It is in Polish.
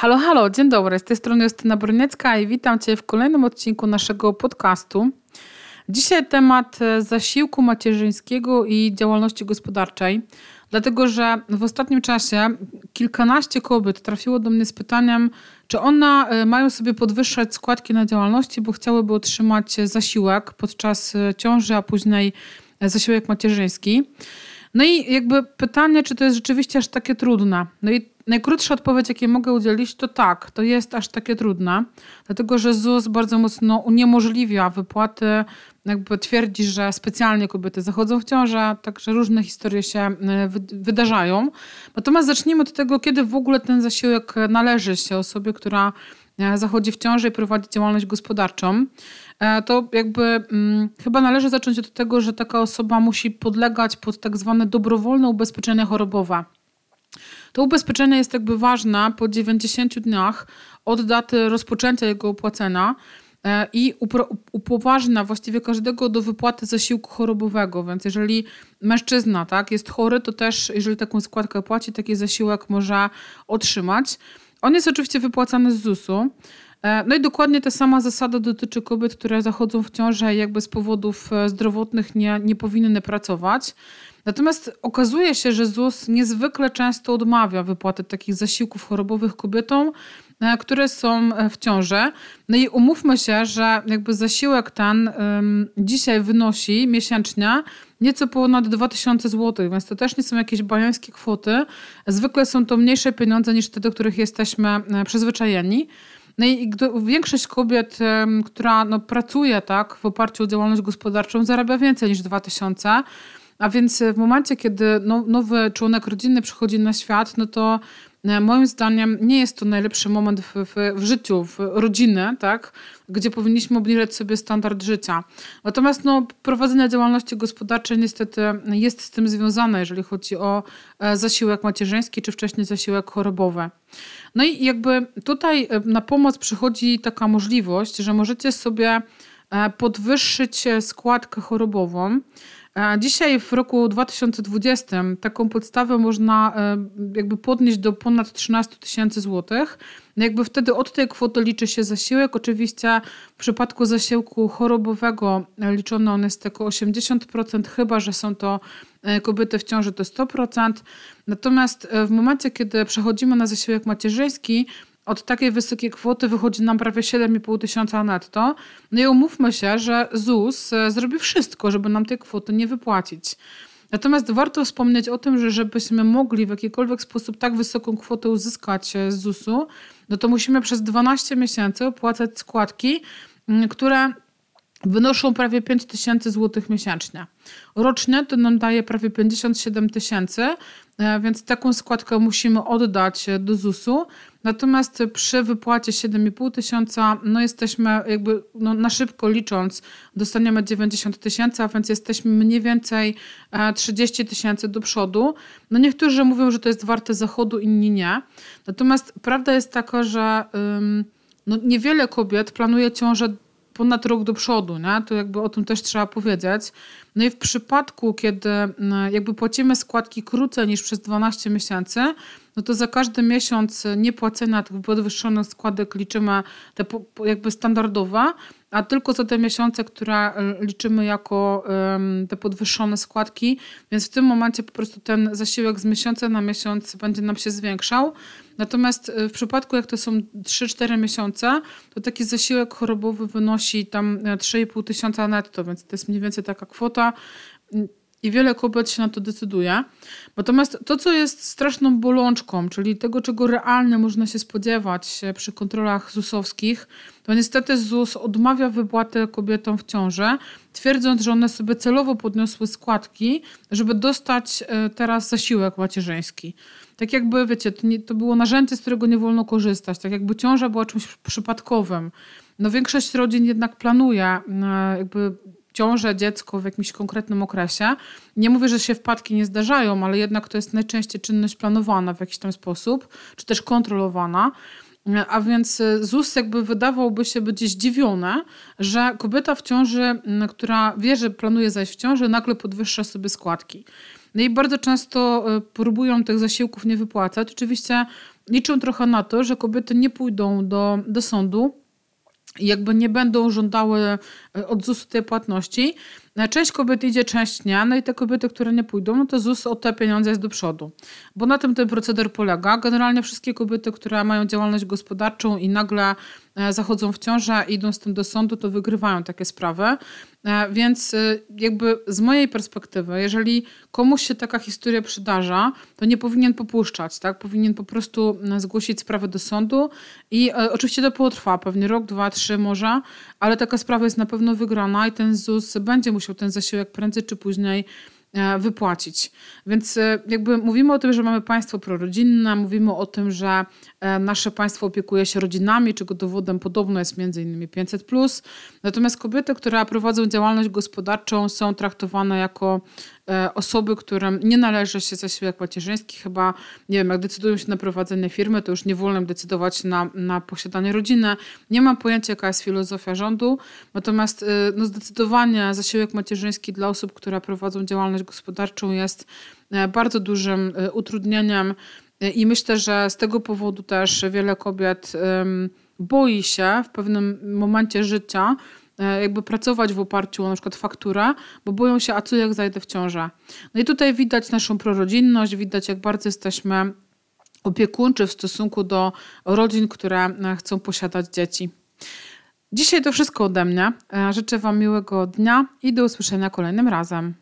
Halo, halo, dzień dobry. Z tej strony Justyna Broniecka i witam Cię w kolejnym odcinku naszego podcastu. Dzisiaj temat e, zasiłku macierzyńskiego i działalności gospodarczej, dlatego że w ostatnim czasie kilkanaście kobiet trafiło do mnie z pytaniem, czy one e, mają sobie podwyższać składki na działalności, bo chciałyby otrzymać zasiłek podczas e, ciąży, a później zasiłek macierzyński. No i jakby pytanie, czy to jest rzeczywiście aż takie trudne. No i najkrótsza odpowiedź, jakiej mogę udzielić, to tak, to jest aż takie trudne, dlatego że ZUS bardzo mocno uniemożliwia wypłaty, jakby twierdzi, że specjalnie kobiety zachodzą w ciążę, także różne historie się e, wydarzają. Natomiast zacznijmy od tego, kiedy w ogóle ten zasiłek należy się osobie, która e, zachodzi w ciąży i prowadzi działalność gospodarczą. E, to jakby hmm, chyba należy zacząć od tego, że taka osoba musi podlegać pod tak zwane dobrowolne ubezpieczenie chorobowe. To ubezpieczenie jest jakby ważne po 90 dniach od daty rozpoczęcia jego opłacenia e, i upoważnia właściwie każdego do wypłaty zasiłku chorobowego. Więc jeżeli mężczyzna tak, jest chory, to też jeżeli taką składkę płaci, taki zasiłek może otrzymać. On jest oczywiście wypłacany z ZUS-u. E, no i dokładnie ta sama zasada dotyczy kobiet, które zachodzą w ciążę jakby z powodów e, zdrowotnych nie, nie powinny pracować. Natomiast okazuje się, że ZUS niezwykle często odmawia wypłaty takich zasiłków chorobowych kobietom, e, które są w ciąży. No i umówmy się, że jakby zasiłek ten dzisiaj wynosi miesięcznie nieco ponad 2000 zł, więc to też nie są jakieś bajańskie kwoty. Zwykle są to mniejsze pieniądze niż te, do których jesteśmy przyzwyczajeni. No i większość kobiet, która no, pracuje tak, w oparciu o działalność gospodarczą, zarabia więcej niż 2000. A więc w momencie, kiedy no, nowy członek rodziny przychodzi na świat, no to moim zdaniem nie jest to najlepszy moment w, w, w, życiu, w rodziny, tak, gdzie powinniśmy obniżać sobie standard życia. Natomiast no, prowadzenie działalności gospodarczej niestety jest z tym związane, jeżeli chodzi o e, zasiłek macierzyński czy wcześniej zasiłek chorobowy. No i jakby tutaj e, na pomoc przychodzi taka możliwość, że możecie sobie podwyższyć składkę chorobową. Dzisiaj w roku 2020 taką podstawę można e, jakby podnieść do ponad 13 tysięcy złotych. No jakby wtedy od tej kwoty liczy się zasiłek. Oczywiście w przypadku zasiłku chorobowego liczony on jest tylko 80%, chyba że są to e, kobiety w ciąży to 100%. Natomiast e, w momencie, kiedy przechodzimy na zasiłek macierzyński, od takiej wysokiej kwoty wychodzi nam prawie 7,5 tysiąca netto. No i umówmy się, że ZUS e, zrobi wszystko, żeby nam tej kwoty nie wypłacić. Natomiast warto wspomnieć o tym, że żebyśmy mogli w jakikolwiek sposób tak wysoką kwotę uzyskać e, z ZUS-u, no to musimy przez 12 miesięcy opłacać składki, które wynoszą prawie 5 tysięcy złotych miesięcznie. Rocznie to nam daje prawie 57 tysięcy, e, więc taką składkę musimy oddać do ZUS-u. Natomiast przy wypłacie 7,5 tysiąca, no jesteśmy jakby no na szybko licząc, dostaniemy 90 tysięcy, a więc jesteśmy mniej więcej 30 e, tysięcy do przodu. No niektórzy mówią, że to jest warte zachodu, inni nie. Natomiast prawda jest taka, że no niewiele kobiet planuje ciążę ponad rok do przodu, nie? to jakby o tym też trzeba powiedzieć. No i w przypadku, kiedy jakby płacimy składki krócej niż przez 12 miesięcy, no to za każdy miesiąc niepłacenia tych podwyższonych składek liczymy te jakby standardowe, a tylko za te miesiące, które e, liczymy jako te podwyższone składki, więc w tym momencie po prostu ten zasiłek z miesiąca na miesiąc będzie nam się zwiększał. Natomiast e, w przypadku, jak to są 3-4 miesiące, to taki zasiłek chorobowy wynosi tam 3,5 e, tysiąca netto, więc to jest mniej więcej taka kwota. I wiele kobiet się na to decyduje. Natomiast to, co jest straszną bolączką, czyli tego, czego realnie można się spodziewać przy kontrolach ZUS-owskich, to niestety ZUS odmawia wypłaty kobietom w ciąży, twierdząc, że one sobie celowo podniosły składki, żeby dostać e, teraz zasiłek macierzyński. Tak jakby, wiecie, to, nie, to było narzędzie, z którego nie wolno korzystać. Tak jakby ciąża była czymś przypadkowym. No większość rodzin jednak planuje e, jakby ciążę, dziecko w jakimś konkretnym okresie. Nie mówię, że się wpadki nie zdarzają, ale jednak to jest najczęściej czynność planowana w jakiś tam sposób, czy też kontrolowana. A więc ZUS jakby wydawałby się być zdziwione, że kobieta w ciąży, która wie, że planuje zajść w ciąży, nagle podwyższa sobie składki. No i bardzo często e, próbują tych zasiłków nie wypłacać. Oczywiście liczą trochę na to, że kobiety nie pójdą do, do sądu jakby nie będą żądały e, od ZUS-u tej płatności. E, część kobiet idzie, część nie. No i te kobiety, które nie pójdą, no to ZUS o te pieniądze jest do przodu. Bo na tym ten proceder polega. Generalnie wszystkie kobiety, które mają działalność gospodarczą i nagle e, zachodzą w ciążę i idą z tym do sądu, to wygrywają takie sprawy. E, więc y, jakby z mojej perspektywy, jeżeli komuś się taka historia przydarza, to nie powinien popuszczać, tak? Powinien po prostu zgłosić sprawę do sądu i e, oczywiście to potrwa, pewnie rok, dwa, trzy może, ale taka sprawa jest na pewno wygrana i ten ZUS będzie musiał ten zasiłek prędzej czy później E, wypłacić. Więc e, jakby mówimy o tym, że mamy państwo prorodzinne, mówimy o tym, że e, nasze państwo opiekuje się rodzinami, czego dowodem podobno jest m.in. 500. Natomiast kobiety, które prowadzą działalność gospodarczą, są traktowane jako osoby, którym nie należy się zasiłek macierzyński, chyba, nie wiem, jak decydują się na prowadzenie firmy, to już nie wolno im decydować na, na posiadanie rodziny. Nie mam pojęcia, jaka jest filozofia rządu, natomiast e, no, zdecydowanie zasiłek macierzyński dla osób, które prowadzą działalność gospodarczą jest e, bardzo dużym utrudnieniem i myślę, że z tego powodu też wiele kobiet boi się w pewnym momencie życia E, jakby pracować w oparciu o na przykład fakturę, bo boją się, a co jak zajdę w ciążę. No i tutaj widać naszą prorodzinność, widać jak bardzo jesteśmy opiekuńczy w stosunku do rodzin, które e, chcą posiadać dzieci. Dzisiaj to wszystko ode mnie. E, życzę Wam miłego dnia i do usłyszenia kolejnym razem.